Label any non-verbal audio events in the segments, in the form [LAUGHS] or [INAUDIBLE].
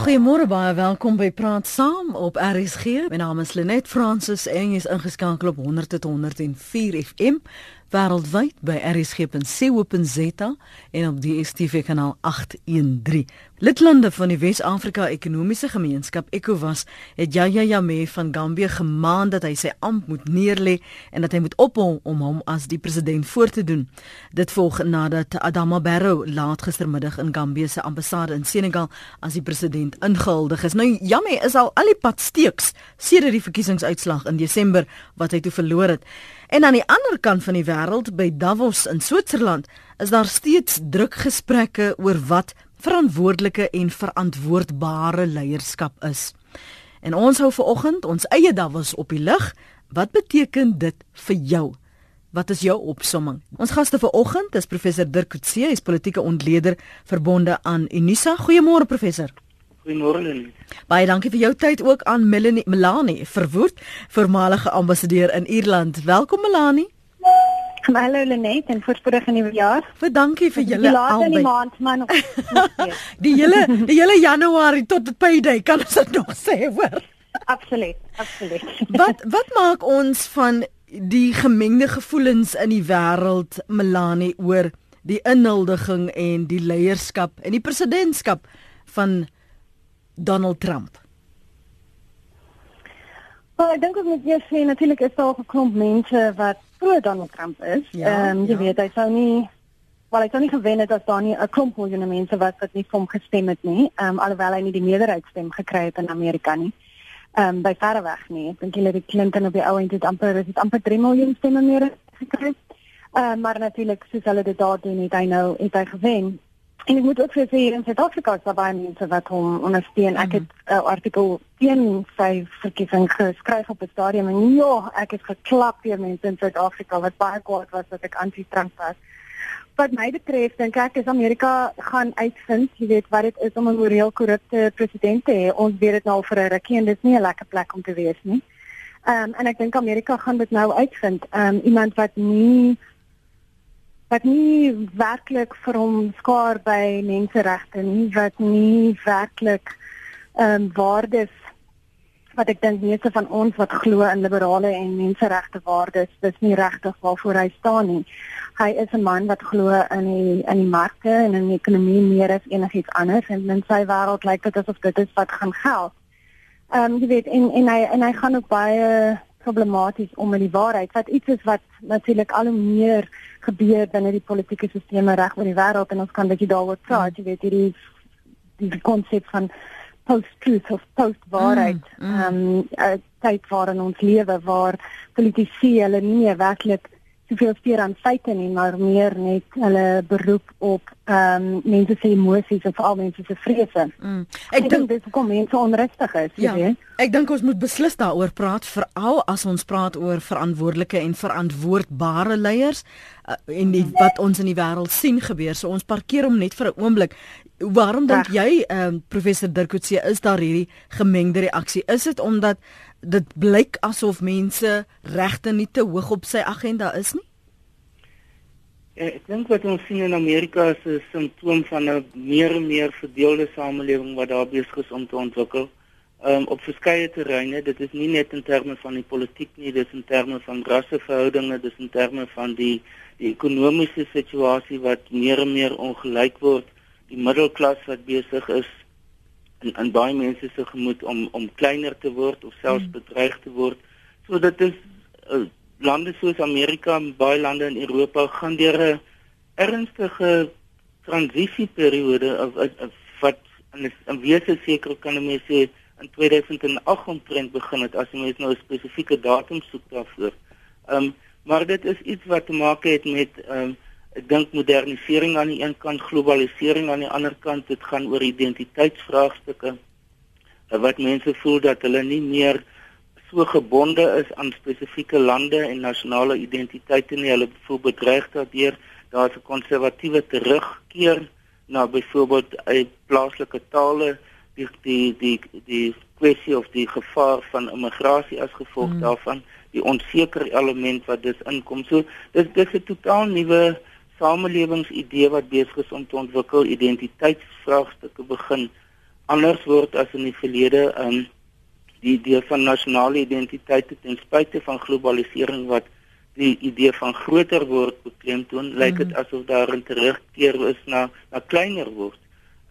Goeiemôre baie welkom by Praat Saam op RSG. My naam is Lenet Fransis en jy is ingeskakel op 100.104 FM wêreldwyd by rsg.co.za en op die DStv kanaal 813. Lidlande van die Wes-Afrika Ekonomiese Gemeenskap ECOWAS het Yahya Jammeh van Gambia gemaan dat hy sy amp moet neerlê en dat hy moet ophou om hom as die president voor te doen. Dit volg nadat Adama Barrow laat gistermiddag in Gambia se ambassade in Senegal as die president ingehuldig is. Nou Jammeh is al al die pad steeks sedert die verkiesingsuitslag in Desember wat hy toe verloor het. En aan die ander kant van die wêreld by Davos in Switserland is daar steeds druk gesprekke oor wat verantwoordelike en verantwoordbare leierskap is. En ons hou ver oggend ons eie Davos op die lig. Wat beteken dit vir jou? Wat is jou opsomming? Ons gaste vir oggend is professor Dirk Coetzee, hy is politieke ontleder verbonde aan Unisa. Goeiemôre professor. Goeiemôre Lenie. Baie dankie vir jou tyd ook aan Melanie Melanie Verwoerd, voormalige ambassadeur in Ierland. Welkom Melanie. Hallo Lenet en voorspoedige nuwe jaar. Vir dankie vir julle albei. Die maand man. [LAUGHS] die hele die hele Januarie tot die payday kan ons dit nog sê hoor. Absoluut, absoluut. [LAUGHS] wat wat maak ons van die gemengde gevoelens in die wêreld Melanie oor die inhuldiging en die leierskap en die presidentskap van Donald Trump? Wel, ek dink ons moet eers sê natuurlik is daar 'n klomp mense wat pro Donald Trump is. Ja, Ehm um, jy ja. weet hy sou nie wel hy sou nie gewen het as daar nie 'n klomp miljoene mense was wat nie vir hom gestem het nie. Ehm um, alhoewel hy nie die meerderheidsstem gekry het in Amerika nie. Ehm um, by verre weg nie. Ek dink Hillary Clinton op die ou end het amper het amper 3 miljoen stemme meer gekry. Ehm um, maar natuurlik soos hulle dit daar doen het hy nou het hy gewen. En ek moet ook vir sê in Suid-Afrika is daar baie mense wat hom ondersteun. Ek het 'n uh, artikel teen sy verkiesing geskryf op 'n stadium en ja, ek het geklap deur mense in Suid-Afrika wat baie kwaad was dat ek anti-Trump was. Wat my betref, dink ek is Amerika gaan uitvind, jy weet, wat dit is om 'n moreel korrupte president te hê. Ons weet dit nou vir 'n rukkie en dit is nie 'n lekker plek om te wees nie. Ehm um, en ek dink Amerika gaan dit nou uitvind. Ehm um, iemand wat nie wat nie werklik vir hom skaar by menseregte nie, wat nie werklik ehm um, waardes wat ek dink meeste van ons wat glo in liberale en menseregte waardes, dis nie regtig waarvoor hy staan nie. Hy is 'n man wat glo in die in die markte en in die ekonomie meer as enigiets anders en in sy wêreld lyk dit asof dit is wat gaan geld. Ehm um, jy weet en en hy en hy gaan ook baie problematies om met die waarheid wat iets is wat natuurlik al hoe meer gebeur binne die politieke sisteme reg oor die wêreld en ons kan bietjie daaroor praat jy weet hierdie die konsep van post-truth of post-waarheid Mm, mm. ehm um, tyd waarin ons lewe waar politici hulle nie meer werklik soveel steur aan feite nie maar meer net hulle beroep op ehm um, mense se emosies en veral mense se vrese. Mm. Ek dink dis hoekom mense onrustig is, jy Ja, weet. ek dink ons moet beslis daaroor praat veral as ons praat oor verantwoordelike en verantwoordbare leiers uh, en die, wat ons in die wêreld sien gebeur. So ons parkeer hom net vir 'n oomblik. Waarom dink jy ehm um, professor Dirkutse is daar hierdie gemengde reaksie? Is dit omdat dit blyk asof mense regte nie te hoog op sy agenda is nie? Ja, ek dink wat ons sien in Amerika is 'n simptoom van 'n meer en meer verdeelde samelewing wat daar besig is om te ontwikkel. Um op verskeie terreine, dit is nie net in terme van die politiek nie, dit is in terme van rasseverhoudinge, dit is in terme van die die ekonomiese situasie wat meer en meer ongelyk word, die middelklas wat besig is in in baie mense se gemoed om om kleiner te word of selfs Hmm. bedreig te word. So dit is uh, lande soos Amerika en baie lande in Europa gaan deur 'n ernstige transisieperiode of, of, of wat in 'n wese seker kan mense sê in 2008 omtrent begin het as jy mens nou 'n spesifieke datum soek daarvoor. Ehm um, maar dit is iets wat te maak het met ehm um, ek dink modernisering aan die een kant, globalisering aan die ander kant. Dit gaan oor identiteitsvraagstukke wat mense voel dat hulle nie meer so gebonde is aan spesifieke lande en nasionale identiteite nie. Hulle voel bedreig daardeur. Daar's 'n konservatiewe terugkeer na byvoorbeeld uit plaaslike tale, die die die die kwessie of die gevaar van immigrasie as gevolg mm. daarvan, die onseker element wat dis inkom. So dis dis 'n totaal nuwe samelewingsidee wat besig is om te ontwikkel, identiteitsvraagstukke begin anders word as in die verlede. Um die idee van nasionale identiteit ten spyte van globalisering wat die idee van groter word beklemtoon, mm. lyk dit asof daar 'n terugkeer is na na kleiner word.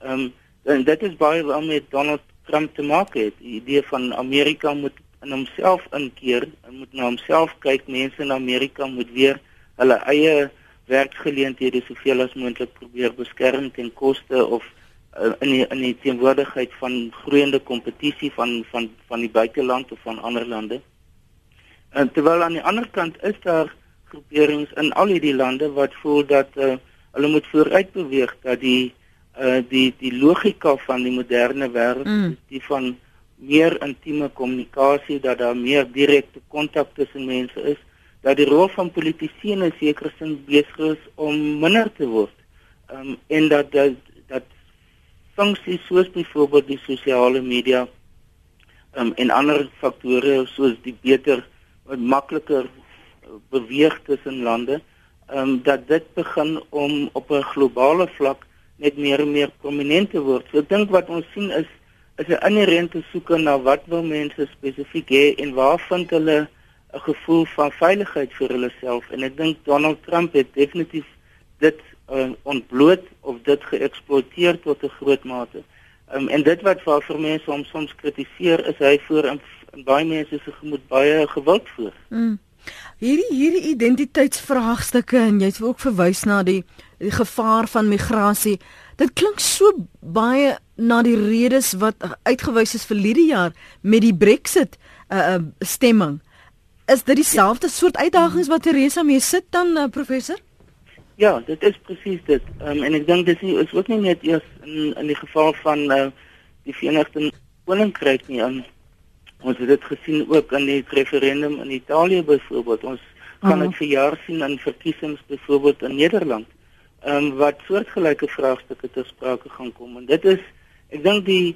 Um en dit is baie wat met Donald Trump te maak het. Die idee van Amerika moet in homself inkeer moet na homself kyk. Mense in Amerika moet weer hulle eie werkgeleenthede soveel as moontlik probeer beskerm ten koste of uh, in die, in die teenwoordigheid van groeiende kompetisie van van van die buiteland of van ander lande. En terwyl aan die ander kant is daar groeperings in al hierdie lande wat voel dat uh, hulle moet vooruit beweeg dat die uh, die die logika van die moderne wêreld mm. die van meer intieme kommunikasie dat daar meer direkte kontak tussen mense is dat die rol van politici in 'n sekere sin besig is om minder te word. Ehm um, en dat dat dat funksies soos byvoorbeeld die sosiale media ehm um, en ander faktore soos die beter wat makliker beweeg tussen lande, ehm um, dat dit begin om op 'n globale vlak net meer en meer prominent te word. So ek dink wat ons sien is is 'n inherente soeke na wat wil mense spesifiek hê en waar vind hulle 'n gevoel van veiligheid vir hulle self en ek dink Donald Trump het definitief dit uh, ontbloot of dit geëksploiteer tot 'n groot mate. Um, en dit wat vir mense om soms kritiseer is hy voor in, in baie mense se gemoed baie geweld voor. Mm. Hierdie hierdie identiteitsvraagstukke en jy het ook verwys na die, die gevaar van migrasie. Dit klink so baie na die redes wat uitgewys is vir hierdie jaar met die Brexit uh, stemming is dit dieselfde soort uitdagings wat Teresa mee sit dan uh, professor? Ja, dit is presies dit. Um, en ek dink dis nie is ook nie net eers in in die geval van uh, die Verenigde Koninkryk nie. Um, ons het dit gesien ook in die referendum in Italië byvoorbeeld. Ons kan dit uh -huh. vir jaar sien in verkiesings byvoorbeeld in Nederland. Ehm um, wat soortgelyke vraagstukke ter sprake gaan kom en dit is ek dink die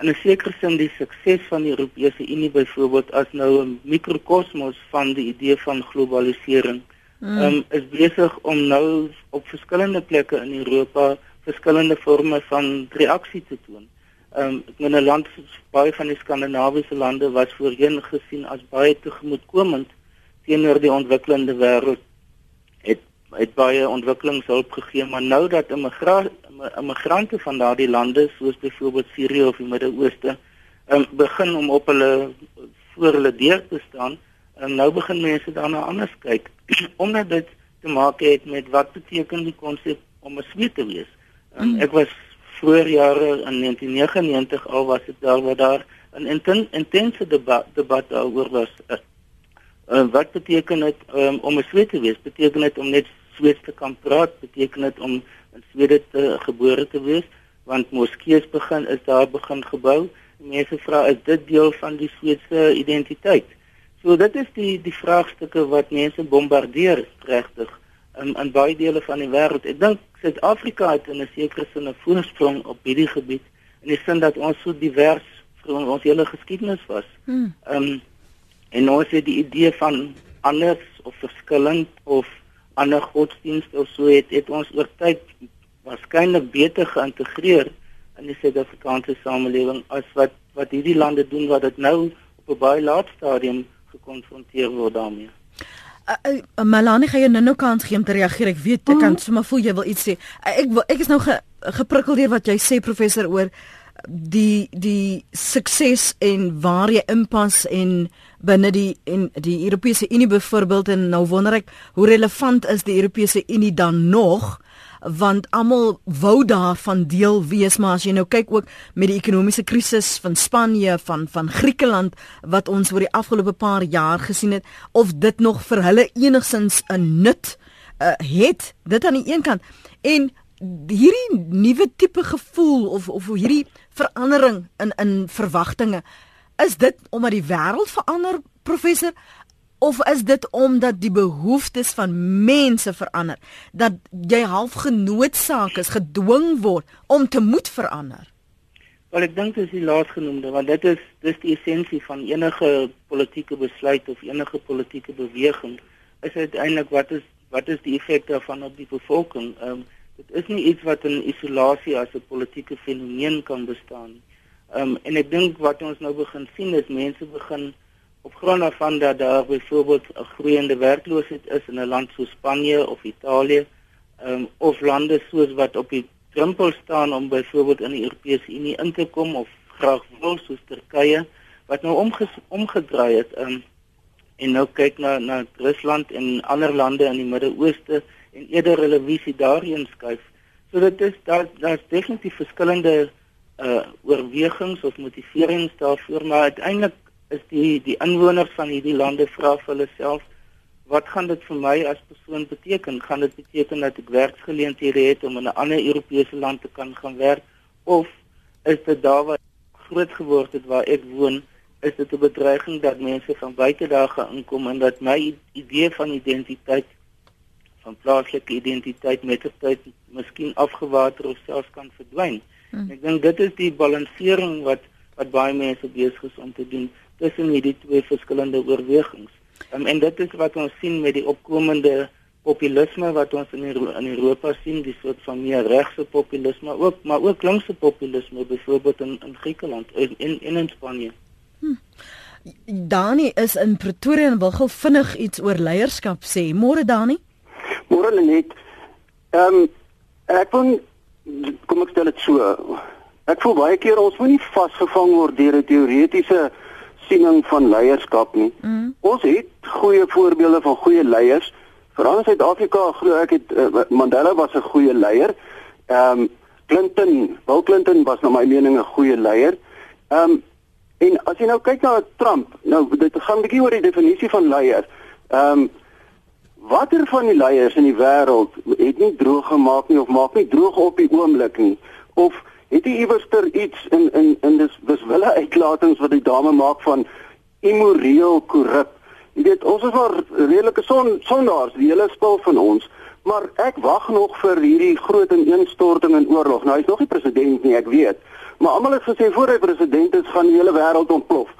in 'n sekere sin die sukses van die Europese Unie byvoorbeeld as nou 'n mikrokosmos van die idee van globalisering mm. um, is besig om nou op verskillende plekke in Europa verskillende forme van reaksie te toon. Um, ek meen 'n land baie van die skandinawiese lande was voorheen gesien as baie tegemoetkomend teenoor die ontwikkelende wêreld het baie ontwikkelingshulp gegee maar nou dat immigrasie immigrante van daardie lande soos byvoorbeeld Sirië of die Midde-Ooste um, begin om op hulle voor hulle deur te staan en nou begin mense daarna anders kyk [CLEARS THROAT] omdat dit te maak het met wat beteken die konsep om 'n sweet te wees. Um, mm. Ek was vroeër jare in 1999 al was dit daar waar daar 'n inten, intense debat debat daaroor was. Uh, uh, wat beteken dit um, om 'n sweet te wees? Beteken dit om net Sweeds te kan praat? Beteken dit om in Swede te gebore te wees want moskeeë begin is daar begin gebou. Mense vra is dit deel van die Sweedse identiteit? So dit is die die vraagstukke wat mense bombardeer regtig in in baie dele van die wêreld. Ek dink Suid-Afrika het in 'n sekere sin 'n voorsprong op hierdie gebied in die sin dat ons so divers vir ons hele geskiedenis was. Hmm. Ehm um, en ons het die idee van anders of verskillend of ander godsdienste of so het het ons oor tyd waarskynlik beter geïntegreer in die Suid-Afrikaanse samelewing as wat wat hierdie lande doen wat dit nou op 'n baie laat stadium gekonfronteer word daarmee. Uh, uh, Malani gaan jy nou nou kans gee om te reageer. Ek weet ek kan mhm. sommer voel jy wil iets sê. Uh, ek wil, ek is nou ge, geprikkel deur wat jy sê professor oor die die sukses en waar jy inpas en binne die en die Europese Unie byvoorbeeld en nou wonder ek hoe relevant is die Europese Unie dan nog want almal wou daarvan deel wees maar as jy nou kyk ook met die ekonomiese krisis van Spanje van van Griekeland wat ons oor die afgelope paar jaar gesien het of dit nog vir hulle enigsins 'n nut uh, het dit aan die een kant. En hierdie nuwe tipe gevoel of of hierdie verandering in in verwagtinge. Is dit omdat die wêreld verander professor of is dit omdat die behoeftes van mense verander? Dat jy half genoodsaak is gedwing word om te moet verander? Wel ek dink dis die laasgenoemde want dit is dis die essensie van enige politieke besluit of enige politieke beweging is uiteindelik wat is wat is die effek daarvan op die bevolking? Um, dit is nie iets wat in isolasie as 'n politieke fenomeen kan bestaan Ehm um, en ek dink wat ons nou begin sien is mense begin op grond daarvan dat daar byvoorbeeld 'n groeiende werkloosheid is in 'n land soos Spanje of Italië, ehm um, of lande soos wat op die drempel staan om byvoorbeeld in die Europese Unie in te kom of graag wil soos Turkye wat nou omge omgedraai het ehm um, en nou kyk na na Rusland en ander lande in die Midde-Ooste en eerder hulle visie daarin skuif. So dit is daar daar's definitief verskillende uh oorwegings of motiverings daarvoor, maar uiteindelik is die die inwoners van hierdie lande vra vir hulle self wat gaan dit vir my as persoon beteken? Gaan dit beteken dat ek werksgeleenthede het om in 'n ander Europese land te kan gaan werk of is dit daar waar groot geword het waar ek woon, is dit 'n bedreiging dat mense van buite daar gaan inkom en dat my idee van identiteit van plaaslike identiteit met die tyd miskien afgewater of selfs kan verdwyn. Hmm. Ek dink dit is die balansering wat wat baie mense besig is om te doen tussen hierdie twee verskillende oorwegings. Um, en dit is wat ons sien met die opkomende populisme wat ons in in Europa sien, die soort van meer regse populisme ook, maar ook linkse populisme byvoorbeeld in in Griekeland en in in, in Spanje. Hm. Dani is in Pretoria en wil gou vinnig iets oor leierskap sê. Môre Dani? Môre net. Ehm um, ek wil kom ek stel dit so. Ek voel baie keer ons moet nie vasgevang word deur 'n teoretiese siening van leierskap nie. Mm. Ons het goeie voorbeelde van goeie leiers. Veral in Suid-Afrika glo ek het uh, Mandela was 'n goeie leier. Ehm um, Clinton, Bill Clinton was na my mening 'n goeie leier. Ehm um, en as jy nou kyk na Trump, nou dit gaan 'n bietjie oor die definisie van leier. Ehm um, watter van die leiers in die wêreld het nie droog gemaak nie of maak nie droog op die oomblik nie of het jy iewerster iets in in in dis dis wille uitlatings wat die dame maak van immoreel korrup. Jy weet ons is maar redelike son sondaars, die hele spul van ons, maar ek wag nog vir hierdie groot ineenstorting in oorlog. Nou hy's nog nie president nie, ek weet. Maar almal het gesê voor hy president is, gaan die hele wêreld ontplof.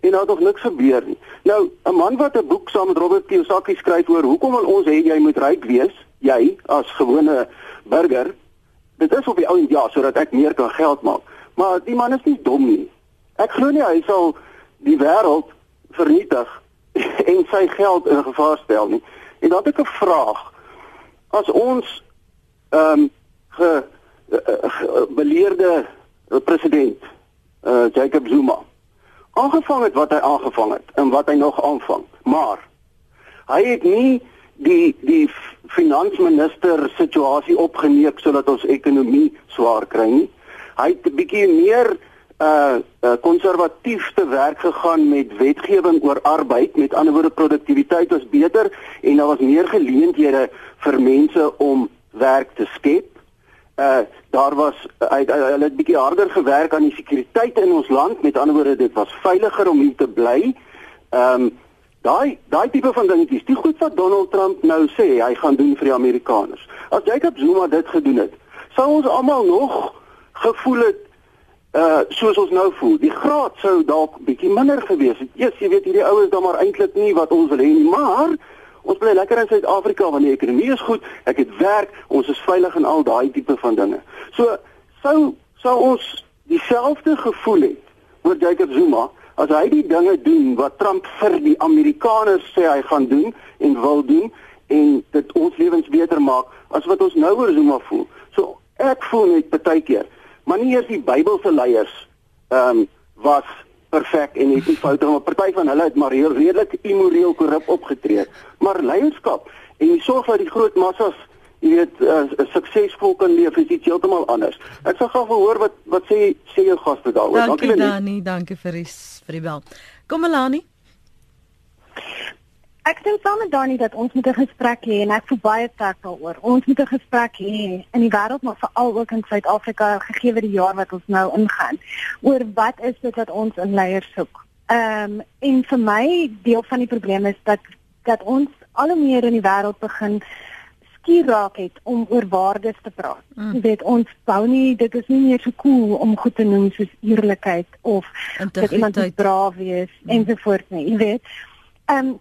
En nou nog niks gebeur nie. Nou 'n man wat 'n boek saam met Robert Kiyosaki skryf oor hoekom wil ons hê jy moet ryk wees, jy as gewone burger dit is op die ou en ja sodat ek meer kan geld maak. Maar die man is nie dom nie. Ek glo nie hy sal die wêreld vernietig [LAUGHS] en sy geld in gevaar stel nie. En dan het ek 'n vraag. As ons ehm um, ge, ge, ge beleerde president uh Jacob Zuma aangevang het wat hy aangevang het en wat hy nog aanvang. Maar hy het nie die die finansminister situasie opgeneem sodat ons ekonomie swaar kry nie. Hy het 'n bietjie meer uh konservatief uh, te werk gegaan met wetgewing oor arbeid. Met ander woorde produktiwiteit was beter en daar was meer geleenthede vir mense om werk te skep. Uh daar was hulle het bietjie harder gewerk aan die sekuriteit in ons land. Met ander woorde dit was veiliger om hier te bly. Ehm um, Daai daai tipe van dingetjies, die goed wat Donald Trump nou sê hy gaan doen vir die Amerikaners. As Jacob Zuma dit gedoen het, sou ons almal nog gevoel het uh soos ons nou voel. Die graad sou dalk bietjie minder gewees het. Eers jy weet hierdie ouens dan maar eintlik nie wat ons wil hê nie, maar ons bly lekker in Suid-Afrika want die ekonomie is goed, ek het werk, ons is veilig en al daai tipe van dinge. So sou sou ons dieselfde gevoel het oor Jacob Zuma as hy die dinge doen wat Trump vir die Amerikaners sê hy gaan doen en wil doen en dit ons lewens beter maak as wat ons nou oor Zuma voel. So ek voel net baie keer, maar nie eers die Bybelse leiers ehm um, was perfek en het nie foute gemaak. Party van hulle het maar heel redelik immoreel korrup opgetree. Maar leierskap en die sorg dat die groot massas jy weet uh, suksesvol kan leef is iets heeltemal anders. Ek sal gou hoor wat wat sê sê jou gaste daaroor. Dankie Dankie Dani, dankie vir die vir die bel. Kom Melanie. Ek sê saam met Dani dat ons moet 'n gesprek hê en ek voel baie sterk daaroor. Ons moet 'n gesprek hê in die wêreld maar veral ook in Suid-Afrika gegee die jaar wat ons nou ingaan oor wat is dit wat ons in leiers soek. Ehm um, en vir my deel van die probleem is dat dat ons al hoe meer in die wêreld begin skier raak het om oor waardes te praat. Mm. Jy weet ons bou nie dit is nie meer so cool om goed te noem soos eerlikheid of dat iemand braaf wees mm. ensovoorts nie. Jy weet. Ehm um,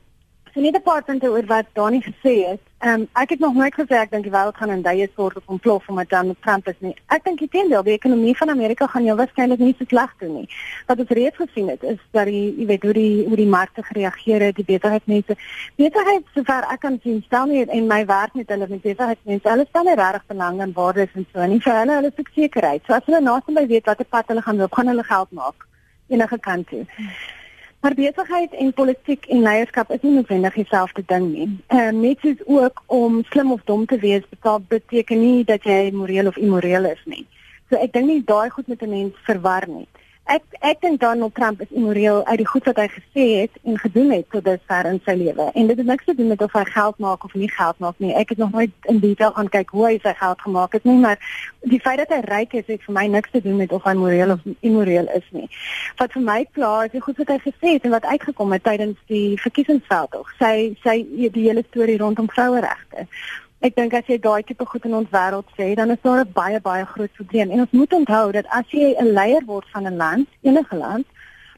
So net 'n paar punte oor wat Dani gesê het. Ehm um, ek het nog nooit gesê ek dink die wêreld gaan in duie stort of ontplof omdat Donald Trump is nie. Ek dink intendeel die ekonomie van Amerika gaan jou waarskynlik nie so sleg doen nie. Wat ons reeds gesien het is dat die jy weet hoe die hoe die markte gereageer het, die besigheidsmense. Besigheid sover ek kan sien stel nie in my werk met hulle met besigheidsmense. Hulle stel nie regtig belang in waardes en so nie. Vir hulle hulle is sekerheid. So as hulle naasbei weet watter pad hulle gaan loop, gaan hulle geld maak enige kant toe. Hmm. Maar besigheid en politiek en leierskap is nie noodwendig dieselfde ding nie. Ehm uh, net soos ook om slim of dom te wees beteken nie dat jy moreel of immoreel is nie. So ek dink nie daai goed met 'n mens verwar nie ek ek dink Donald Trump is immoreel uit die goed wat hy gesê het en gedoen het tot dusver in sy lewe. En dit het niks te doen met of hy geld maak of nie geld maak nie. Ek het nog nooit in detail gaan kyk hoe hy sy geld gemaak het nie, maar die feit dat hy ryk is, het vir my niks te doen met of hy moreel of immoreel is nie. Wat vir my klaar is, die goed wat hy gesê het en wat uitgekom het tydens die verkiesingsveldtog, sy sy die hele storie rondom vroueregte. Ek dink as jy daai tipe goed in ons wêreld sê, dan is daar 'n baie baie groot probleem. En ons moet onthou dat as jy 'n leier word van 'n land, enige land,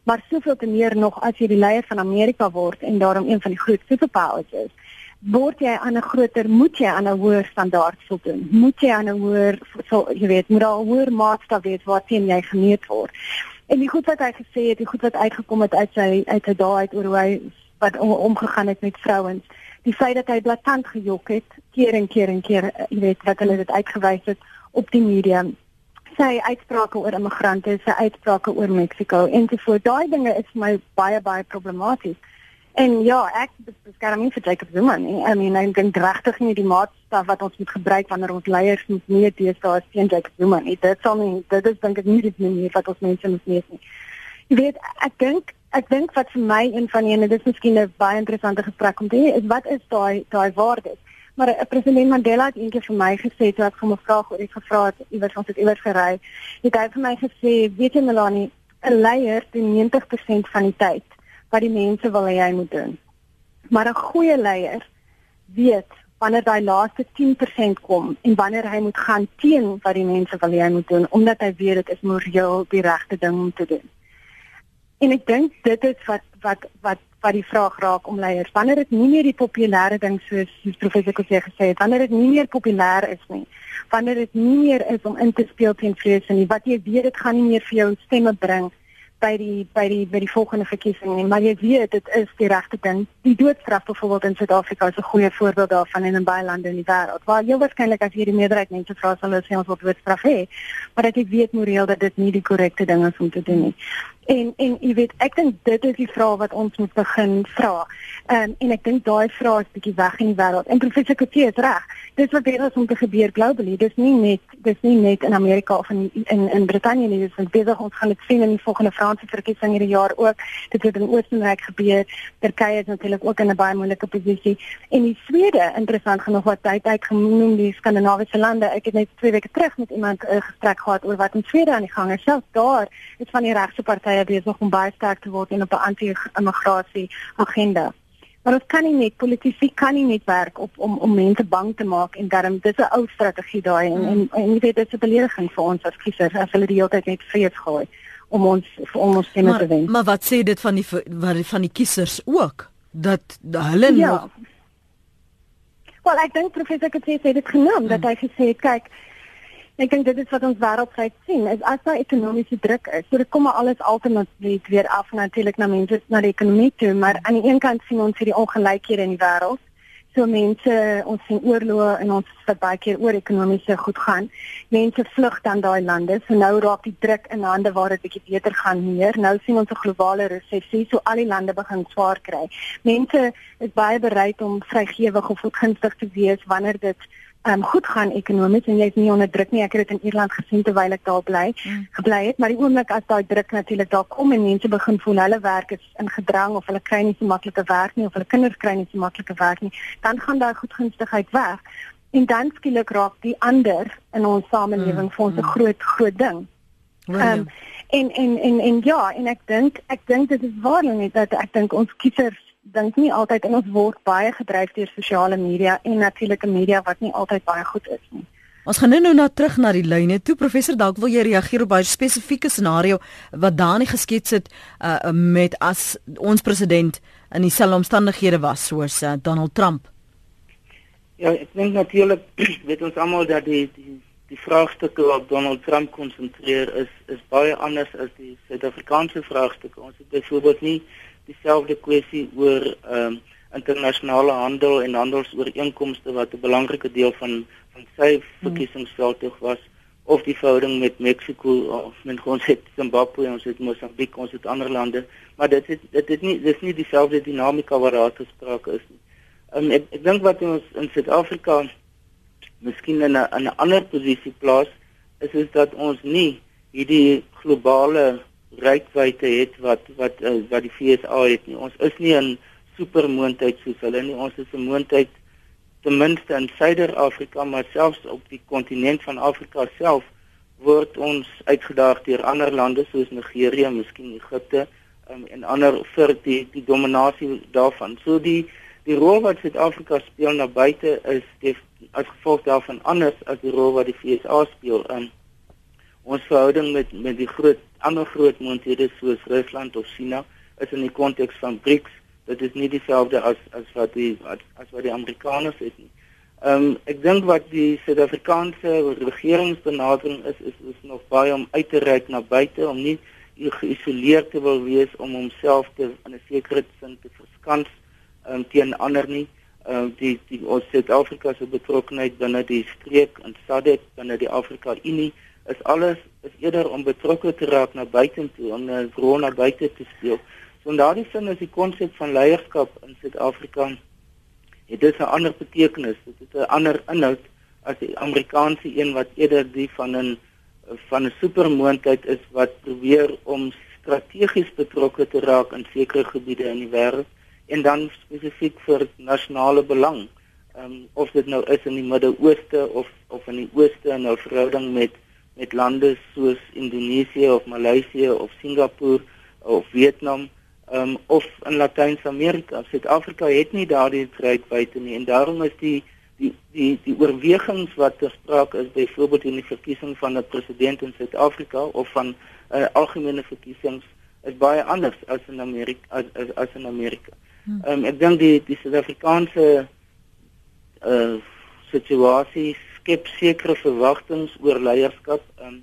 maar soveel te meer nog as jy die leier van Amerika word en daarom een van die groot superpowers is, word jy aan 'n groter, moet jy aan 'n hoër standaard voldoen. Moet jy aan 'n hoër so jy weet, moet daar 'n hoër maatstaf wees waarteen jy gemeet word. En die goed wat hy gesê het, die goed wat uitgekom het uit sy uit sy daai uit oor hoe hy wat omgegaan het met vrouens die feit dat hy blaatant gejok het keer en keer en keer eh, jy weet wat hulle dit uitgewys het op die media. Sy uitsprake oor immigrante sy uitsprake oor Mexiko en so voort daai dinge is my baie baie problematies en ja ek beskerm nie vir Jacob Zuma nie. I mean ek dink regtig nie die maatstaf wat ons moet gebruik wanneer ons leiers moet meet deesdae is teen Jacob Zuma nie. Dit sal nie dit is dink ek nie die manier wat ons mense moet nie. Jy weet ek dink Ek dink wat vir my een van die en dit is miskien 'n baie interessante gesprek om te hê, is wat is daai daai waardes? Maar uh, president Mandela het eendag vir my gesê toe ek hom 'n vraag oor iets gevra het, iewers ons het iewers gery. Het hy vir my gesê, weet jy Melanie, 'n leier doen 90% van die tyd wat die mense wil hê hy moet doen. Maar 'n goeie leier weet wanneer daai laaste 10% kom en wanneer hy moet gaan teen wat die mense wil hê hy moet doen omdat hy weet dit is moreel die regte ding om te doen. En ek dink dit is wat wat wat wat die vraag raak om leiers. Wanneer dit nie meer die populêre ding soos die professor Kotse gesê het, wanneer dit nie meer populêr is nie, wanneer dit nie meer is om in te speel teen vrese nie, wat jy weet dit gaan nie meer vir jou stemme bring by die by die by die volgende verkiesing nie, maar jy weet dit is die regte ding. Die doodstraf byvoorbeeld in Suid-Afrika is 'n goeie voorbeeld daarvan en in baie lande in die wêreld. Waar jy waarskynlik as jy die meerderheid mense vra sal hulle sê ons wil doodstraf hê, maar dat jy weet moreel dat dit nie die korrekte ding is om te doen nie. En en jy weet, ek dink dit is die vraag wat ons moet begin vra. Um, en ek dink daai vraag is bietjie weg in die wêreld. En professor Kotse is reg. Dis wat besig om te gebeur globally. Dis nie net dis nie net in Amerika of in in in Brittanje nie. Dis besig ons gaan dit sien in die volgende Franse verkiesing hierdie jaar ook. Dit het in Oostenryk gebeur. Turkye is natuurlik ook in 'n baie moeilike posisie. En die Swede, interessant genoeg wat tyd uit genoem die Skandinawiese lande. Ek het net 2 weke terug met iemand 'n uh, gesprek gehad oor wat in Swede aan die gang is. Selfs daar is van die regse partye besig om baie sterk te word in op 'n anti-immigrasie agenda. Maar ons kan nie net politici kan nie net werk op om om mense bang te maak en daarom dis 'n ou strategie daai en, en en jy weet dit is 'n belediging vir ons as kiesers as hulle die hele tyd net vrees gooi om ons om ons stemme te wen. Maar wat sê dit van die wat van die kiesers ook dat hulle ja. nog Wel ek dink professor Kutse sê dit genoem hmm. dat hy gesê het kyk Ek dink dit is wat ons wêreldwyd sien, is as daar ekonomiese druk is, so dit kom maar alles alternatief weer af natuurlik na mense na die ekonomie toe, maar aan die een kant sien ons hierdie ongelykhede in die wêreld. So mense, ons sien oorloë en ons sit baie keer oor ekonomiese goed gaan. Mense vlug dan daai lande. So nou raak die druk in hande waar dit bietjie beter gaan meer. Nou sien ons 'n globale resessie, so al die lande begin swaar kry. Mense is baie bereid om vrygewig of gunstig te wees wanneer dit um, goed gaan ekonomies en jy's nie onder druk nie. Ek het dit in Ierland gesien terwyl ek daar bly, mm. gebly het, maar die oomblik as daai druk natuurlik daar kom en mense begin voel hulle werk is in gedrang of hulle kry nie so maklike werk nie of hulle kinders kry nie so maklike werk nie, dan gaan daai goedgunstigheid weg. En dan skielik raak die ander in ons samelewing mm. vir ons 'n mm. groot groot ding. Ehm um, en en en en ja, en ek dink ek dink dit is waarlik dat ek dink ons kiesers dink nie altyd en ons word baie gedryf deur sosiale media en natuurlike media wat nie altyd baie goed is nie. Ons gaan nou na terug na die lyne toe. Professor, dalk wil jy reageer op 'n spesifieke scenario wat Dani geskets het uh, met as ons president in dieselfde omstandighede was soos uh, Donald Trump. Ja, ek dink natuurlik [CLEARS THROAT] weet ons almal dat die die die vraagstukke wat Donald Trump konsentreer is is baie anders as die Suid-Afrikaanse vraagstukke. Ons het byvoorbeeld nie dieselfde kwessie oor ehm um, internasionale handel en handelsooreenkomste wat 'n belangrike deel van van sy hmm. verkiesingsveldtog was of die verhouding met Mexiko of met ons het Zimbabwe ons het Mosambiek ons het ander lande maar dit is dit is nie dis nie dieselfde dinamika wat daar gesproke is nie. Um, ek ek dink wat ons in Suid-Afrika miskien in 'n 'n ander posisie plaas is is dat ons nie hierdie globale rykwyte het wat wat uh, wat die FSA het nie. Ons is nie 'n supermoondheid soos hulle nie. Ons is 'n moondheid ten minste in Suider-Afrika, maar selfs op die kontinent van Afrika self word ons uitgedaag deur ander lande soos Nigerië, miskien Egipte um, en ander vir die die dominasie daarvan. So die die rol wat Suid-Afrika speel na buite is as gevolg daarvan anders as die rol wat die FSA speel in ons verhouding met met die groot ander groot moondhede soos Rusland of China is in die konteks van BRICS dit is nie dieselfde as as wat die as, as wat die Amerikaners het nie. Ehm um, ek dink wat die Suid-Afrikaanse regeringsbenadering is is is nog baie om uit te reik na buite om nie geïsoleerd te wil wees om homself te in 'n sekere sin te verskans um, teen ander nie uh, die die ons Suid-Afrika se betrokkeheid binne die streek en SADC binne die Afrika Unie is alles is eerder om betrokke te raak na buitentoe om 'n rol na buite te speel. So in daardie sin is die konsep van leierskap in Suid-Afrika het dit 'n ander betekenis. Dit het 'n ander inhoud as die Amerikaanse een wat eerder die van 'n van 'n supermoondheid is wat probeer om strategies betrokke te raak in sekere gebiede in die wêreld en dan spesifiek vir nasionale belang. Ehm um, of dit nou is in die Midde-Ooste of of in die Ooste in 'n verhouding met met lande soos Indonesië of Maleisië of Singapore of Vietnam ehm um, of in Latyn-Amerika. Suid-Afrika het nie daardie reikwyte nie en daarom is die die die die oorwegings wat sprake is byvoorbeeld in die verkiesing van 'n president in Suid-Afrika of van 'n uh, algemene verkiesings is baie anders as in Amerika as as, as in Amerika. Ehm um, ek dink die die Suid-Afrikaanse uh situasie skep sekere verwagtinge oor leierskap. Um,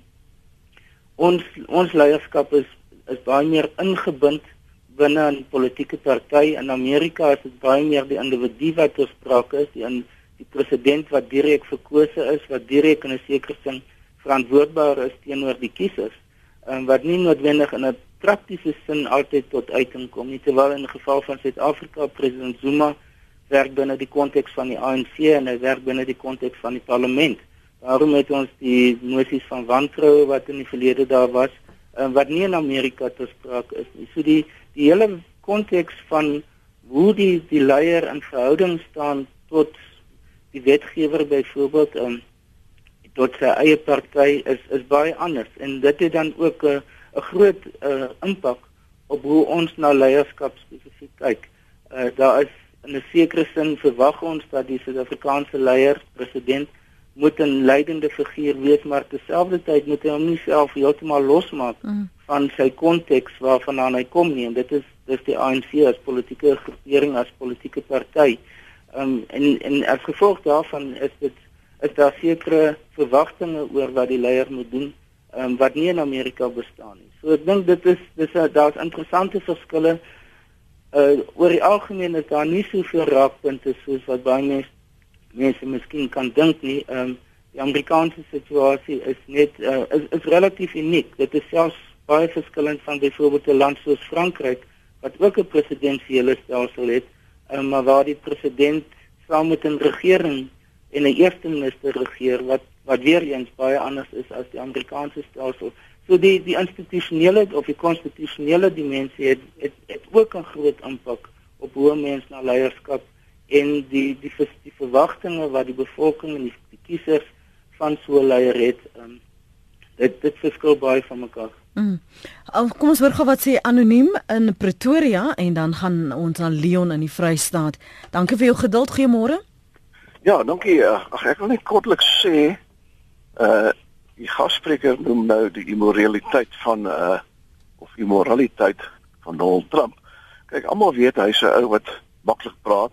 ons ons leierskap is is baie meer ingebind binne 'n politieke party in Amerika is dit baie meer die individu wat gespreek is, die in die president wat direk verkose is, wat direk in 'n sekere sin verantwoordbaar is teenoor die kiesers. Um, wat nie noodwendig in 'n praktiese sin altyd tot uiting kom nie terwyl in die geval van Suid-Afrika president Zuma werk binne die konteks van die ANC en hy werk binne die konteks van die parlement. Daarom het ons die nosies van wantroue wat in die verlede daar was en wat nie in Amerika te sprake is nie. So die die hele konteks van hoe die die leier in verhouding staan tot die wetgewer byvoorbeeld um, tot sy eie party is is baie anders en dit het dan ook 'n uh, 'n groot uh, impak op hoe ons na leierskap spesifiek kyk. Uh, daar is in 'n sekere sin verwag ons dat die Suid-Afrikaanse leier, president, moet 'n leidende figuur wees, maar terselfdertyd moet hy hom nie self heeltemal losmaak mm. van sy konteks waarvan hy kom nie en dit is dis die ANC as politieke groepering as politieke party. Um, en en as gevolg daarvan is dit is daar sekere verwagtinge oor wat die leier moet doen um, wat nie in Amerika bestaan nie. So ek dink dit is dis daar's interessante verskille. Uh oor die algemeen is daar nie soveel raakpunte soos wat baie mense mense miskien kan dink nie. Um die Amerikaanse situasie is net uh, is, is relatief uniek. Dit is selfs baie verskillend van byvoorbeeld 'n land soos Frankryk wat ook 'n presidensiële stelsel het, um, maar waar die president saam met 'n regering en 'n eerste minister regeer wat wat weer eens baie anders is as die Amerikaanse stelsel. So die die institusionele of die konstitusionele dimensie het, het het ook 'n groot impak op hoe mense na leierskap en die die die, die verwagtinge wat die bevolking en die, die kiesers van so 'n leier het. Um, dit dit verskil baie van mekaar. Mm. Kom ons hoor gou wat sê anoniem in Pretoria en dan gaan ons aan Leon in die Vrystaat. Dankie vir jou geduld. Goeiemôre. Ja, dankie. Ag ek wil net kortliks sê Uh die gasspreker noem nou die immoraliteit van uh of immoraliteit van Donald Trump. Kyk, almal weet hy's 'n ou wat maklik praat.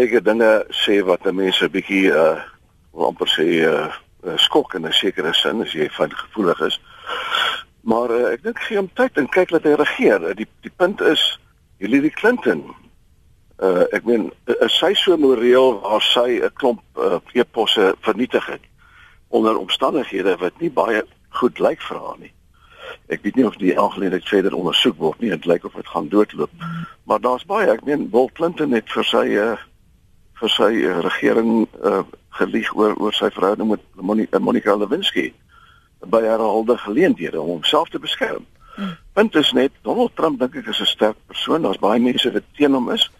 Dink dinge sê wat mense bietjie uh amper sê uh skok in 'n sekere sin as jy van gevoelig is. Maar uh, ek dink gee hom tyd en kyk dat hy regeer. Die die punt is Hillary Clinton uh ek meen is sy so moreel waar sy 'n klomp uh, e-posse vernietig het onder omstandighede wat nie baie goed lyk vir haar nie. Ek weet nie of die aangeleentheid verder ondersoek word nie. Dit lyk of dit gaan doodloop. Maar daar's baie, ek meen Bill Clinton het vir sy uh vir sy uh, regering uh gelieg oor oor sy verhouding met Monica, Monica Lewinsky by herhaalde geleenthede om homself te beskerm. Hmm. Punt is net Donald Trump dink ek is 'n sterk persoon. Daar's baie mense wat teen hom is.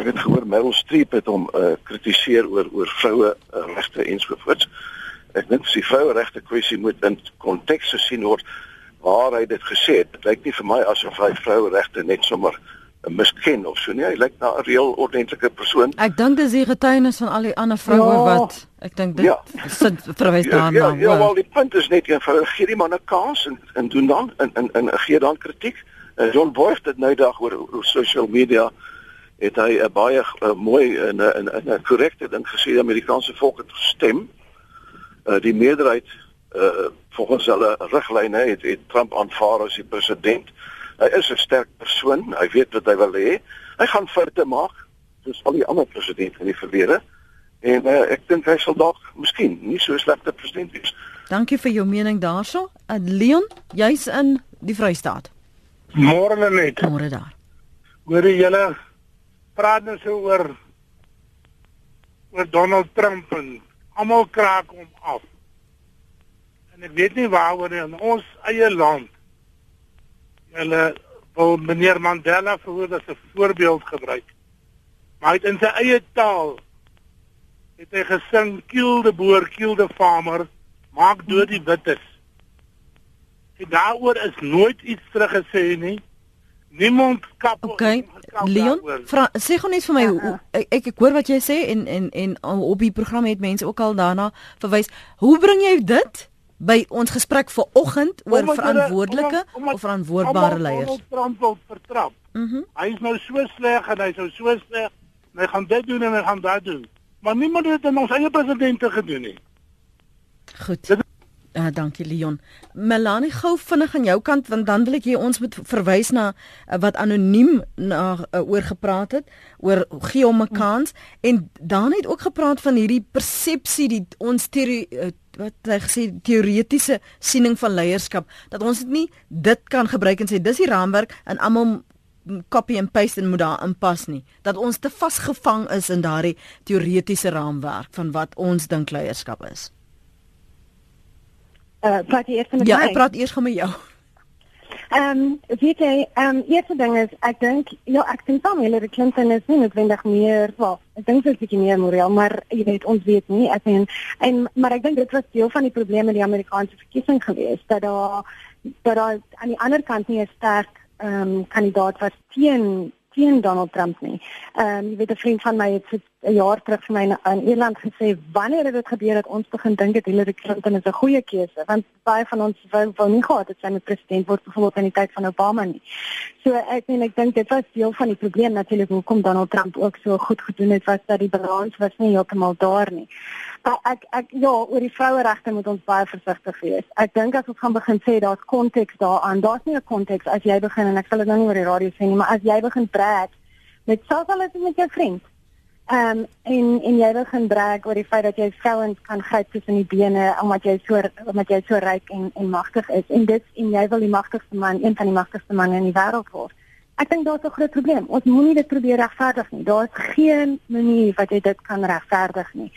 Ek het gehoor Meryl Streep het hom uh kritiseer oor oor vroue uh, regte en so voort. Ek dink die vroue regte kwessie moet in konteks gesien word waar hy dit gesê het. Dit lyk nie vir my asof hy vroue regte net sommer misken of so nie. Hy lyk na 'n reël ordentlike persoon. Ek dink dis die getuienis van al die ander vroue ja. wat ek dink dit ja. sit verwys ja, daarna. Ja, ja, ja, wel die punt is net eenvoudig gee die man 'n kans en en doen dan en en, en gee dan kritiek. John Boyd het nou dag oor, oor social media het hy 'n baie uh, mooi en 'n 'n korrekte ding gesê die Amerikaanse volk het gestem. Uh, die meerderheid uh, volgens hulle riglyne het, het Trump aanvaar as die president. Hy is 'n sterk persoon, hy weet wat hy wil hê. Hy gaan foute maak soos al die ander presidente in die verlede. En uh, ek dink hy sal dalk miskien nie so slegte president wees. Dankie vir jou mening daarso. Uh, Leon, jy's in die Vrystaat. Môre net. Môre daar. Hoor jy julle praat nou so oor oor Donald Trump en almal kraak hom af. En ek weet nie waaroor in ons eie land hulle wil meneer Mandela verhoor as 'n voorbeeld gebruik. Maar hy het in sy eie taal het hy gesing kill the boer, kill the farmer, maak dood die wittes. En daaroor is nooit iets teruggesê nie. Niemand kap Okay. Leon, vra, sê gou net vir my hoe ek, ek ek hoor wat jy sê en en en op die program het mense ook al daarna verwys. Hoe bring jy dit? by ons gesprek vanoggend oor omdat verantwoordelike omdat, omdat, of verantwoordbare leiers. Trump wil vertrap. Mhm. Mm hy is nou so sleg en hy sou so sleg. Hy gaan dit doen en hy gaan dat doen. Maar niemand het dit aan ons eie presidente gedoen nie. Goed. Dit, uh, dankie Leon. Melanie gou vinnig aan jou kant want dan wil ek jy ons moet verwys na uh, wat anoniem na uh, oor gepraat het oor gee hom 'n kans en dan het ook gepraat van hierdie persepsie die ons teorie uh, wat hy gesê teoretiese siening van leierskap dat ons dit nie dit kan gebruik en sê dis die raamwerk en almal copy and paste en moet daar inpas nie dat ons te vasgevang is in daardie teoretiese raamwerk van wat ons dink leierskap is. Uh praat jy eers met ja, my? Ja, ek praat eers met jou. Ehm um, weet jy, ehm um, eerste ding is ek dink ja, ek dink dan Hillary Clinton is nie noodwendig meer, wel, ek dink sy is bietjie meer moreel, maar jy weet ons weet nie. Ek meen en maar ek dink dit was deel van die probleme met die Amerikaanse verkiesing geweest dat daar dat daar aan die ander kant nie 'n sterk ehm um, kandidaat was teen teen Donald Trump nie. Ehm um, jy weet 'n vriend van my het 'n jaar terug vir my in, in Ierland gesê wanneer het dit gebeur dat ons begin dink dat Hillary Clinton is 'n goeie keuse want baie van ons wou wou nie gehad het sy met president word byvoorbeeld in die tyd van Obama nie. So ek meen ek dink dit was deel van die probleem natuurlik hoekom Donald Trump ook so goed gedoen het was dat die balans was nie heeltemal daar nie. Maar ek ek ja, oor die vroueregte moet ons baie versigtig wees. Ek dink as ons gaan begin sê daar's konteks daaraan, daar's nie 'n konteks as jy begin en ek sal dit nou nie oor die radio sê nie, maar as jy begin praat met selfs al is dit met jou vriend. Ehm um, en en jy begin brag oor die feit dat jy vrouens kan gryp tussen die bene omdat jy so omdat jy so ryk en en magtig is en dit en jy wil die magtigste man, een van die magtigste manne in die wêreld word. Ek dink daar's 'n groot probleem. Ons moenie dit probeer regverdig nie. Daar's geen manier wat jy dit kan regverdig nie.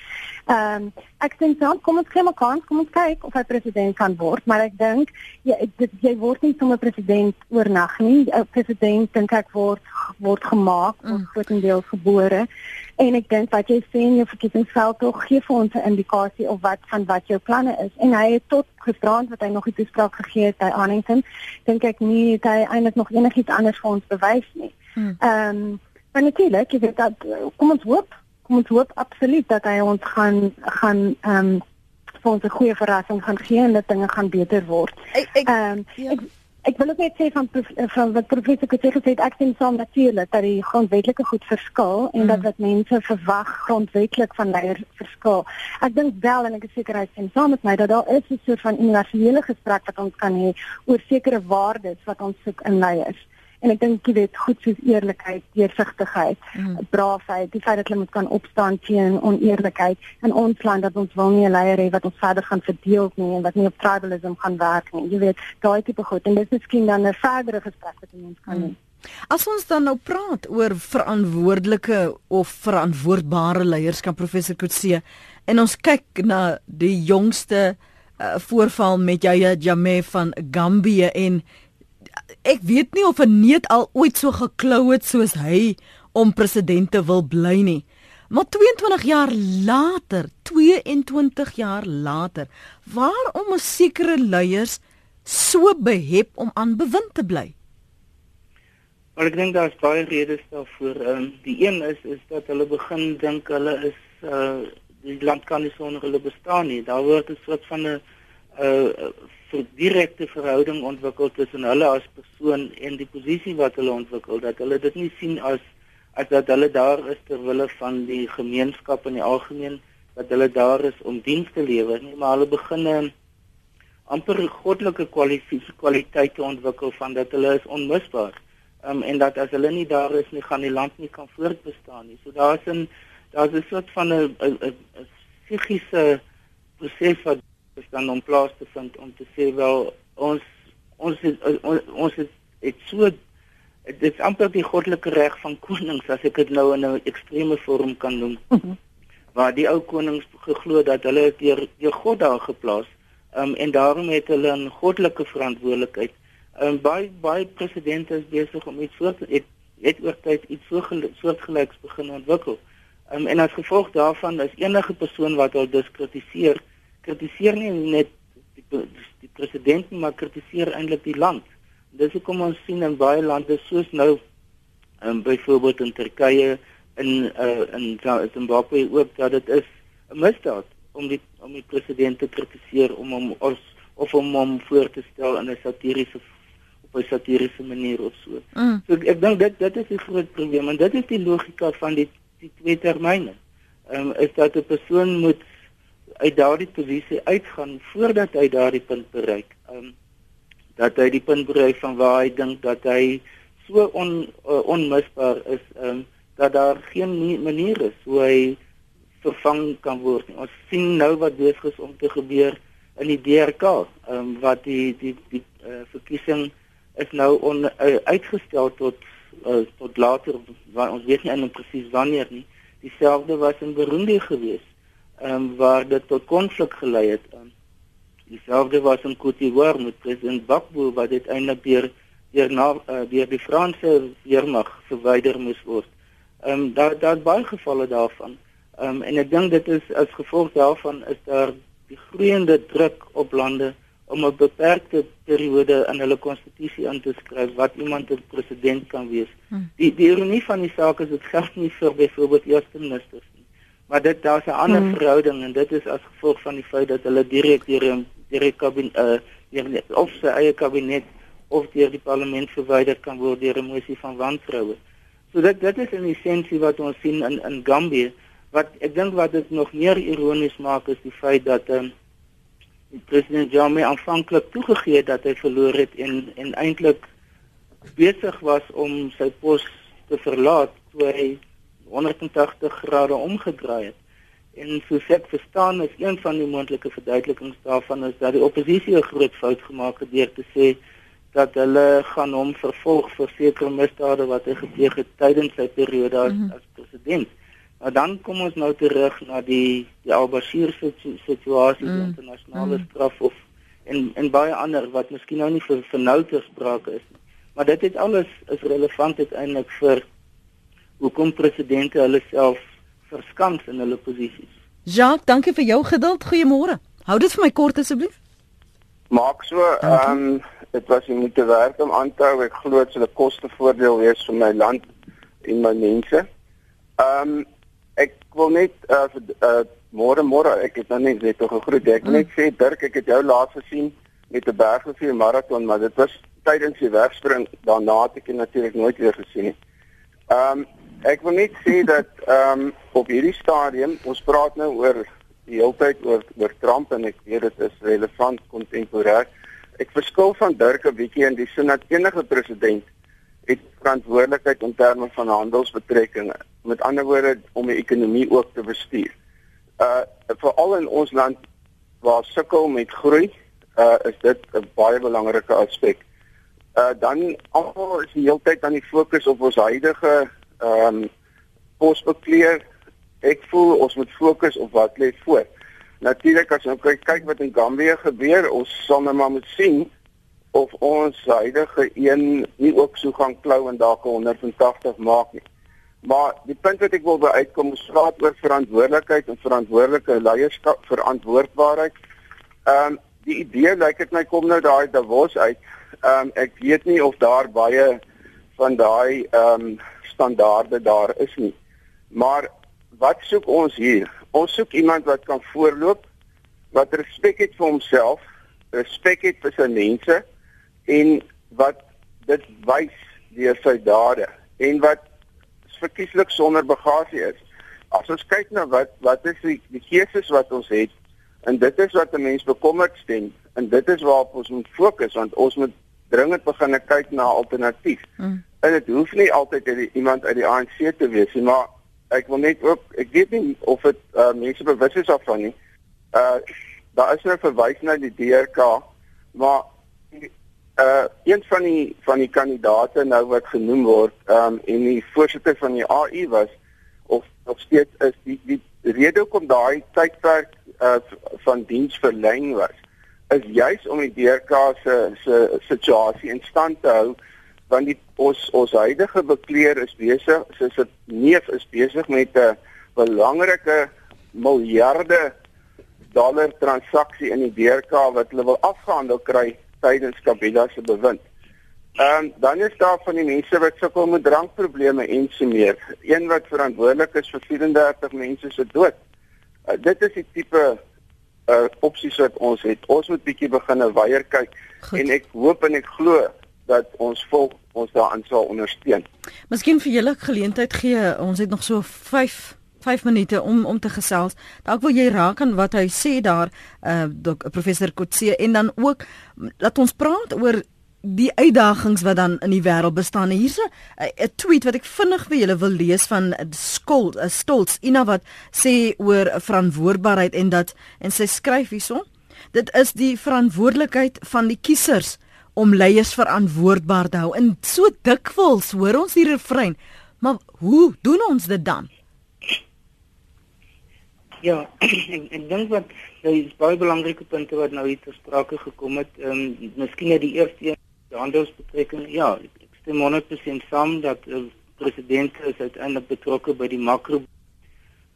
Ehm um, ek dink dan kom ons kry 'n kans, kom ons kyk of hy president kan word, maar ek dink jy dit, jy word nie sommer president oornag nie. 'n President dink ek word word gemaak, word mm. grootendeels gebore. En ek dink wat jy sê in jou verkiesingsveld tog gee vir ons 'n indikasie of wat van wat jou planne is. En hy het tot gisterand wat hy nog 'n toespraak gegee het by Arlington, dink ek nie het hy eintlik nog enigiets anders vir ons bewys nie. Mm. Ehm um, maar natuurlik, jy weet dat kom ons hoop kom ons hoop absoluut dat hy ons gaan gaan ehm um, vir ons 'n goeie verrassing gaan gee en dat dinge gaan beter word. Ehm um, ja. ek ek wil ook net sê van van wat professor Kutse gesê het ek sien saam natuurlik dat die grondwetlike goed verskil en mm. dat wat mense verwag grondwetlik van leiers verskil. Ek dink wel en ek is seker hy sien saam met my dat daar is 'n soort van universele gesprek wat ons kan hê oor sekere waardes wat ons soek in leiers en ek dink jy weet goed soos eerlikheid, deursigtigheid, mm. braafheid, die feit dat hulle moet kan opstaan teen oneerlikheid in ons land dat ons wil nie 'n leier hê wat ons verder gaan verdeel nie en wat nie op tribalism gaan werk nie. Jy weet, daai tipe goed en dit is miskien dan 'n verdere gesprek wat ons kan hê. Mm. As ons dan nou praat oor verantwoordelike of verantwoordbare leierskap professor Kutse en ons kyk na die jongste uh, voorval met Yahya Jammeh van Gambia en ek weet nie of 'n neet al ooit so geklou het soos hy om presidente wil bly nie. Maar 22 jaar later, 22 jaar later, waarom is sekere leiers so behep om aan bewind te bly? Maar ek dink daar's baie redes daarvoor. Um, die een is is dat hulle begin dink hulle is uh die land kan nie sonder hulle bestaan nie. Daar word 'n soort van 'n uh direkte verhouding ontwikkel tussen hulle as persoon en die posisie wat hulle ontwikkel dat hulle dit nie sien as as dat hulle daar is ter wille van die gemeenskap in die algemeen dat hulle daar is om diens te lewer nie maar hulle begin amper goddelike kwaliteite ontwikkel van dat hulle is onmisbaar. Um, en dat as hulle nie daar is nie gaan die land nie kan voortbestaan nie. So daar's 'n daar's 'n soort van 'n psigiese proses wat is dan om plaas te vind om te sê wel ons ons het, ons, ons het, het so dit is amper die goddelike reg van konings as ek dit nou in 'n ekstreme vorm kan noem. Mhm. waar die ou konings geglo dat hulle deur deur God daar geplaas um, en daarom het hulle 'n goddelike verantwoordelikheid. Um, baie baie presidente is besig om iets soort het het oor tyd iets so soortgelyks begin ontwikkel. Um, en as gevolg daarvan is enige persoon wat al diskritiseer kritiseer nie net die, die president nie, maar kritiseer eintlik die land. Dis hoekom ons sien in baie lande soos nou um, byvoorbeeld in Turkye in uh, in Zimbabwe ook dat dit is 'n misdaad om die om die president te kritiseer om hom of, of om hom voor te stel in 'n satiriese op 'n satiriese manier of so. Mm. So ek, ek dink dit dit is die groot probleem en dit is die logika van die die twee termyne. Ehm um, is dat 'n persoon moet uit daardie posisie uitgaan voordat hy daardie punt bereik. Um dat hy die punt bereik van waar hy dink dat hy so on uh, onmisbaar is um dat daar geen manier is hoe hy vervang kan word. Ons sien nou wat besig om te gebeur in die DRK, um wat die die die uh, verkiesing is nou on, uh, uitgestel tot uh, tot later want ons weet nie eintlik presies wanneer nie. Dieselfde was in Burundi geweest ehm um, waar dit tot konflik gelei het. Um, dieselfde was in Côte d'Ivoire met president Gbagbo wat dit eintlik deur deur na uh, deur die Franse weermag verwyder moes word. Ehm um, daar daar baie gevalle daarvan. Ehm um, en ek dink dit is as gevolg daarvan is daar die groeiende druk op lande om 'n beperkte periode in hulle konstitusie aan te skryf wat iemand 'n president kan wees. Hmm. Die die ironie van die saak is dit geld nie vir byvoorbeeld eerste ministers maar dit daar's 'n ander hmm. verhouding en dit is as gevolg van die feit dat hulle direk deur deur kabinet uh, of sy eie kabinet of deur die parlement verwyder kan word deur 'n moesie van wantroue. So dit dit is in essensie wat ons sien in in Gambia wat ek dink wat dit nog meer ironies maak is die feit dat um, president Jammeh aanvanklik toegegee het dat hy verloor het en en eintlik besig was om sy pos te verlaat toe hy 180 grade omgedraai het. En soos ek verstaan is een van die moontlike verduidelikings daarvan is dat die oppositie 'n groot fout gemaak het deur te sê dat hulle gaan hom vervolg vir sekere misdade wat hy gepleeg het tydens sy periode as, mm -hmm. as president. Maar dan kom ons nou terug na die die Al-Bashir situasie, mm -hmm. internasionale mm -hmm. straf of en en baie ander wat miskien nou nie vir vir nou ter sprake is nie. Maar dit het alles is relevant uiteindelik vir hoekom presidente hulle self verskans in hulle posisies. Jacques, dankie vir jou geduld. Goeiemôre. Hou dit vir my kort asseblief. Maak so, ehm um, dit was nie te werk om aan te hou. Ek glo dit sal 'n kostevoordeel wees vir my land en my mense. Ehm um, ek wil net uh, uh Môre môre, ek het nou net net tog gegroet. Ek wil net sê Dirk, ek het jou laas gesien met 'n bergrivier maraton, maar dit was tydens die wegspring. Daarna het ek natuurlik nooit weer gesien nie. Ehm um, ek wil net sê dat ehm um, op hierdie stadium, ons praat nou oor die hele tyd oor oor Trump en ek weet dit is relevant kontemporêr. Ek verskil van Dirk 'n bietjie in die sin dat enige president het verantwoordelikheid in terme van handelsbetrekkinge. Met ander woorde om die ekonomie ook te bestuur. Uh veral in ons land waar sukkel met groei, uh is dit 'n baie belangrike aspek. Uh dan almal is die hele tyd aan die fokus op ons huidige ehm um, posbekleer. Ek voel ons moet fokus op wat lê voor. Natuurlik as ons kyk kyk wat in Gambia gebeur, ons sal nou maar moet sien of ons huidige een nie ook so gaan klou en dalk 180 maak nie. Maar die punt wat ek wil by uitkom, ons praat oor verantwoordelikheid en verantwoordelike leierskap, verantwoordbaarheid. Ehm um, die idee lyk dit my kom nou daai Davos uit. Ehm um, ek weet nie of daar baie van daai ehm um, standaarde daar is nie. Maar wat soek ons hier? Ons soek iemand wat kan voorloop, wat respek het vir homself, respek het vir sy mense en wat dit wys deur sy dade en wat verkieslik sonder bagasie is. As ons kyk na wat wat is die, die keuses wat ons het en dit is wat 'n mens bekommerd stem en dit is waarop ons moet fokus want ons moet dringend begin kyk na alternatief. Mm. En dit hoef nie altyd uit iemand uit die ANC te wees nie, maar ek wil net ook ek weet nie of dit uh, mense bewus is daarvan nie. Uh daar is nou verwys na die DRK, maar uh een van die van die kandidate nou wat genoem word um en die voorsitter van die AI was of nog steeds is die die rede hoekom daai tydperk uh van diens verleng was is juis om die DRK se se situasie in stand te hou want die ons ons huidige bekleer is besig soos 'n neef is besig met 'n belangrike miljarde dollar transaksie in die DRK wat hulle wil afgehandel kry tydens Kabila se bewind. Ehm um, dan is daar van die mense wat sukkel met drankprobleme en so meer. Een wat verantwoordelik is vir 34 mense se dood. Uh, dit is die tipe uh opsies wat ons het. Ons moet bietjie begin weier kyk Goed. en ek hoop en ek glo dat ons volk ons daarin sal ondersteun. Miskien vir julle geleentheid gee. Ons het nog so 5 5 minute om om te gesels. Dalk wil jy raak aan wat hy sê daar uh dok, professor Kotse en dan ook laat ons praat oor die uitdagings wat dan in die wêreld bestaan. Hier's 'n 'n tweet wat ek vinnig vir julle wil lees van Skuld, 'n Stolz, Ina wat sê oor verantwoordbaarheid en dat en sy skryf hierson. Dit is die verantwoordelikheid van die kiesers om leiers verantwoordbaar te hou. En so dikwels hoor ons hier refrein. Maar hoe doen ons dit dan? Ja, [CLEARS THROAT] ek ek dink wat nou is baie belangrike punte wat nou hier ter sprake gekom het. Ehm um, miskien net die eerste die handelsbetrekkinge. Ja, ek stem 100% saam dat uh, president is uiteindelik betrokke by die makro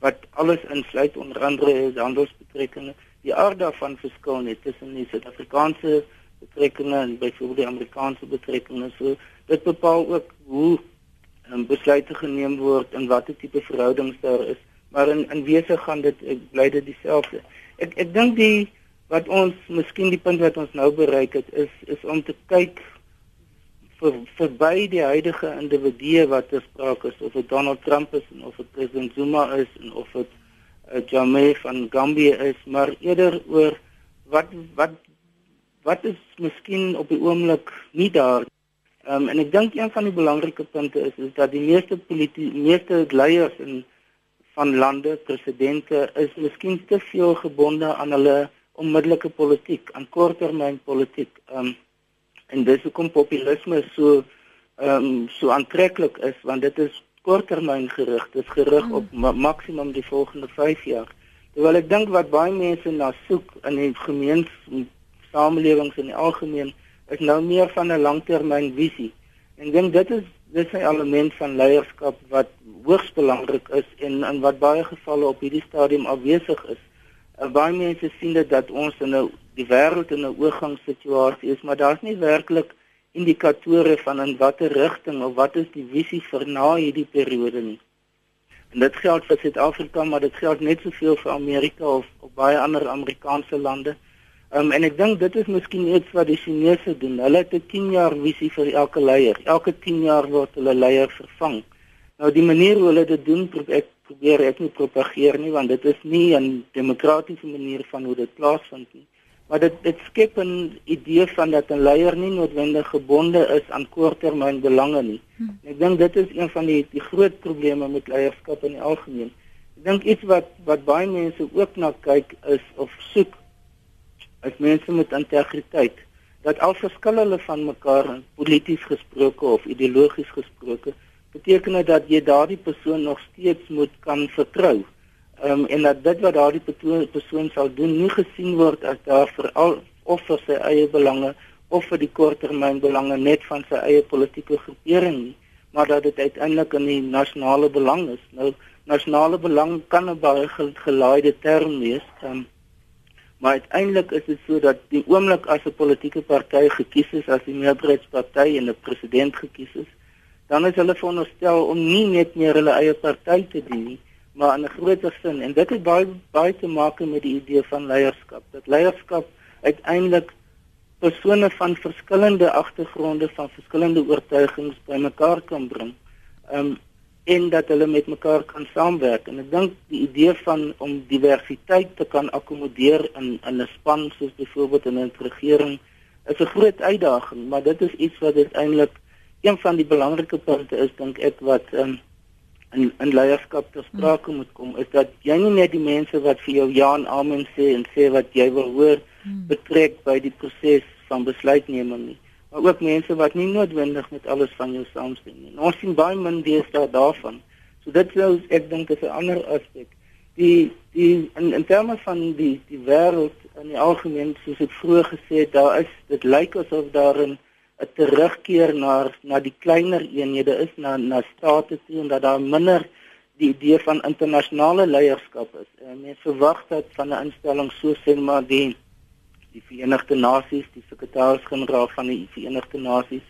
wat alles insluit onder andere is handelsbetrekkinge. Die aard daarvan verskil net tussen die Suid-Afrikaanse betrekkinge en byvoorbeeld die Amerikaanse betrekkinge. So dit bepaal ook hoe um, besluite geneem word en watter tipe verhoudings daar is maar in in wese gaan dit ek bly dit dieselfde. Ek ek dink die wat ons miskien die punt wat ons nou bereik het is is om te kyk vir verby die huidige individue wat ter sprake is of dit Donald Trump is en of dit president Zuma is en of dit uh, Jammeh van Gambia is, maar eerder oor wat wat wat is miskien op die oomblik nie daar Um, en ek dink een van die belangrike punte is is dat die meeste politici meeste leiers en van lande, presidente is miskien te veel gebonde aan hulle onmiddellike politiek, aan korttermynpolitiek. Ehm um, en dis hoekom populisme so ehm um, so aantreklik is want dit is korttermyn gerig. Dit is gerig op ma maksimum die volgende 5 jaar. Terwyl ek dink wat baie mense na soek in die gemeenskaps samelewings in die algemeen is nou meer van 'n langtermynvisie. En dink dit is dis 'n element van leierskap wat hoogs belangrik is en in wat baie gevalle op hierdie stadium afwesig is. Uh, baie mense sien dit dat ons in 'n die wêreld in 'n oorgangssituasie is, maar daar's nie werklik indikatore van in watter rigting of wat is die visie vir na hierdie periode nie. En dit geld vir Suid-Afrika, maar dit geld net soveel vir Amerika of of baie ander Amerikaanse lande. Um, en ek dink dit is miskien iets wat die Chinese doen. Hulle het 'n 10 jaar visie vir elke leier. Elke 10 jaar word hulle leier vervang. Nou die manier hoe hulle dit doen, ek probeer ek nie propageer nie want dit is nie 'n demokratiese manier van hoe dit plaasvind nie maar dit dit skep 'n idee van dat 'n leier nie noodwendig gebonde is aan korttermynbelange nie. Hmm. Ek dink dit is een van die die groot probleme met leierskap in die algemeen. Ek dink iets wat wat baie mense ook na kyk is of soek is mense met integriteit. Dat al verskil hulle van mekaar polities gesproke of ideologies gesproke, beteken dit dat jy daardie persoon nog steeds moet kan vertrou um, en dat dit wat daardie persoon, sal doen nie gesien word as daar vir al of vir sy eie belange of vir die korttermynbelange net van sy eie politieke groepering nie maar dat dit uiteindelik in die nasionale belang is. Nou nasionale belang kan 'n baie gelaaide term wees um, maar uiteindelik is dit so dat die oomblik as 'n politieke party gekies is as die meerderheidsparty en 'n president gekies is dan is hulle veronderstel om nie net meer hulle eie party te dien nie maar in 'n groter sin en dit het baie baie te maak met die idee van leierskap. Dat leierskap uiteindelik persone van verskillende agtergronde, van verskillende oortuigings bymekaar kan bring. Um en dat hulle met mekaar kan saamwerk. En ek dink die idee van om diversiteit te kan akkommodeer in in 'n span soos byvoorbeeld in 'n regering is 'n groot uitdaging, maar dit is iets wat uiteindelik een van die belangrike punte is dink ek wat um in in leierskap te sprake moet kom is dat jy nie net die mense wat vir jou ja en amen sê en sê wat jy wil hoor hmm. betrek by die proses van besluitneming nie maar ook mense wat nie noodwendig met alles van jou saamstem nie. Ons sien baie min deesdae daarvan. So dit sou ek dink is 'n ander aspek. Die die in in terme van die die wêreld in die algemeen soos ek vroeër gesê het daar is dit lyk asof daar 'n 'n terugkeer na na die kleiner eenhede is na na state toe en dat daar minder die idee van internasionale leierskap is. En mense verwag dat van 'n instelling so sê maar die die Verenigde Nasies, die sekretaris-generaal van die Verenigde Nasies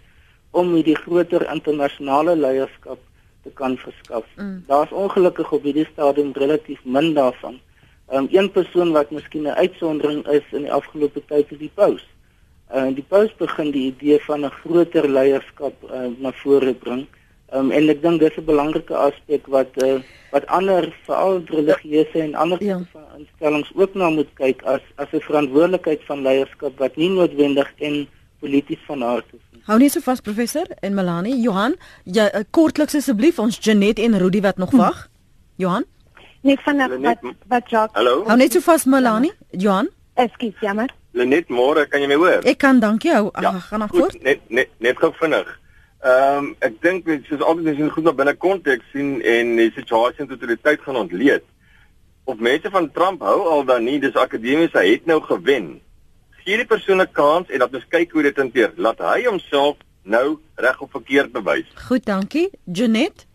om hierdie groter internasionale leierskap te kan verskaf. Mm. Daar's ongelukkig op hierdie stadium relatief min daarvan. Um, een persoon wat miskien 'n uitsondering is in die afgelope tyd is die paus. Uh, die paus begin die idee van 'n groter leierskap uh, na vore bring. Um, en ek dink dis 'n belangrike aspek wat uh, wat ander veral religieuse en ander ja. instellings ook na moet kyk as as 'n verantwoordelikheid van leierskap wat nie noodwendig en polities van aard is nie. Hou net so vas professor en Melanie, Johan, ja kortliks asseblief ons Janet en Rudy wat nog hm. wag. Hm. Johan? Net van wat wat Jacques. Hallo. Hou net so vas Melanie, Johan. Ekskuus, jammer. Lenet môre, kan jy my hoor? Ek kan, dankie. Hou, ja, gaan nog voort. Net net net gou vinnig. Ehm um, ek dink dit is altyd as jy goed na binne konteks sien en die situasie en totaliteit gaan ontleed. Of mense van Trump hou al dan nie, dis akademies hy het nou gewen. Gee die persoon 'n kans en laat ons kyk hoe dit hanteer. Laat hy homself nou reg of verkeerd bewys. Goed, dankie. Janet.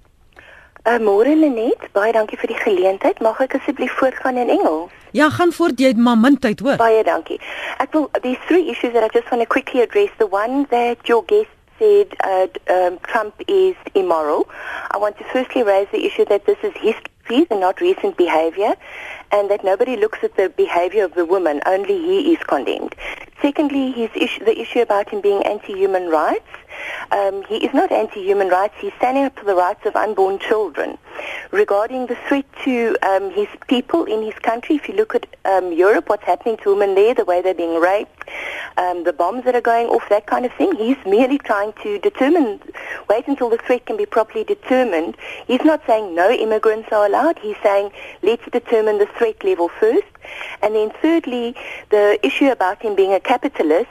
Uh, Môre Lenet, baie dankie vir die geleentheid. Mag ek asseblief voortgaan in Engels? Ja, gaan voort jy het maar min tyd, hoor. Baie dankie. Ek wil these three issues that I just want to quickly address. The one that your guest said uh, um, Trump is immoral. I want to firstly raise the issue that this is history and not recent behavior and that nobody looks at the behavior of the woman, only he is condemned. Secondly, his issue, the issue about him being anti-human rights. Um, he is not anti-human rights. He's standing up for the rights of unborn children. Regarding the threat to um, his people in his country, if you look at um, Europe, what's happening to women there, the way they're being raped, um, the bombs that are going off, that kind of thing, he's merely trying to determine, wait until the threat can be properly determined. He's not saying no immigrants are allowed. He's saying let's determine the threat level first. And then thirdly, the issue about him being a capitalist,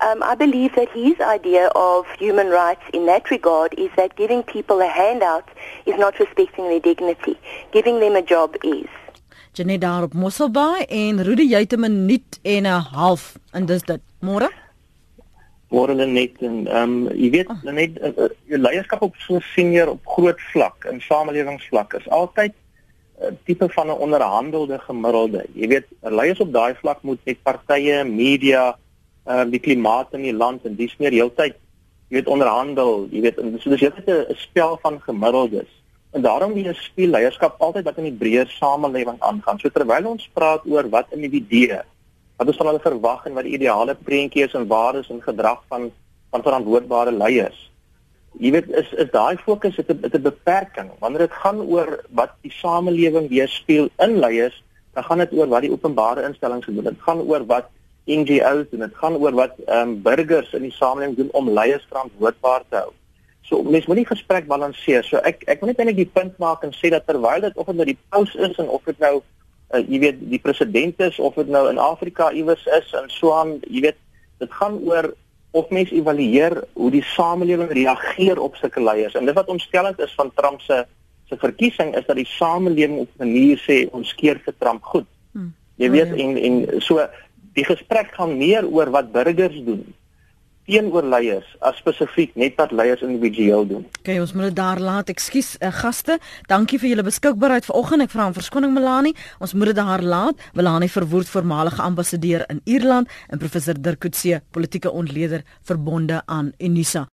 um, I believe that his idea of human rights in that regard is that giving people a handout is not respecting their dignity. Giving them a job is. Janet daar op Mosselbaai en Rudy jy het 'n minuut en 'n half en dis dit. Môre? Môre net en ehm um, jy weet oh. net uh, uh, jou leierskap op so senior op groot vlak in samelewingsvlak is altyd 'n uh, tipe van 'n onderhandelde gemiddelde. Jy weet, leiers op daai vlak moet met partye, media, ehm uh, die klimaat in die land en dis meer heeltyd jy weet onderhandel, jy weet, so dis heeltyd 'n spel van gemiddeldes En daarom weer speel leierskap altyd wat in die breër samelewing aangaan. So terwyl ons praat oor wat individue wat ons van hulle verwag en wat die ideale prentjie is en waardes en gedrag van van verantwoordbare leiers. Jy weet is is daai fokus het 'n 'n beperking. Wanneer dit gaan oor wat die samelewing weerspieël in leiers, dan gaan dit oor wat die openbare instellings doen. Dit gaan oor wat NGO's doen. Dit gaan oor wat ehm um, burgers in die samelewing doen om leiers verantwoordbaar te hou. So mens moet nie gesprek balanseer. So ek ek wil net eintlik die punt maak en sê dat terwyl dit of dit nou die paus is en of dit nou uh, jy weet die president is of dit nou in Afrika iewers is en so aan, jy weet dit gaan oor of mens evalueer hoe die samelewing reageer op sulke leiers. En dit wat ontstellend is van Trump se se verkiesing is dat die samelewing op 'n manier sê ons keer vir Trump goed. Hmm. Jy weet oh, ja. en en so die gesprek gaan meer oor wat burgers doen teenoor leiers as spesifiek net wat leiers individueel doen. OK, ons moet dit daar laat. Ekskuus uh, gaste. Dankie vir julle beskikbaarheid vanoggend. Ek vra om verskoning Melanie. Ons moet dit daar laat. Melanie verwoord voormalige ambassadeur in Ierland en professor Dirk Coetzee, politieke ontleder verbonde aan Unisa.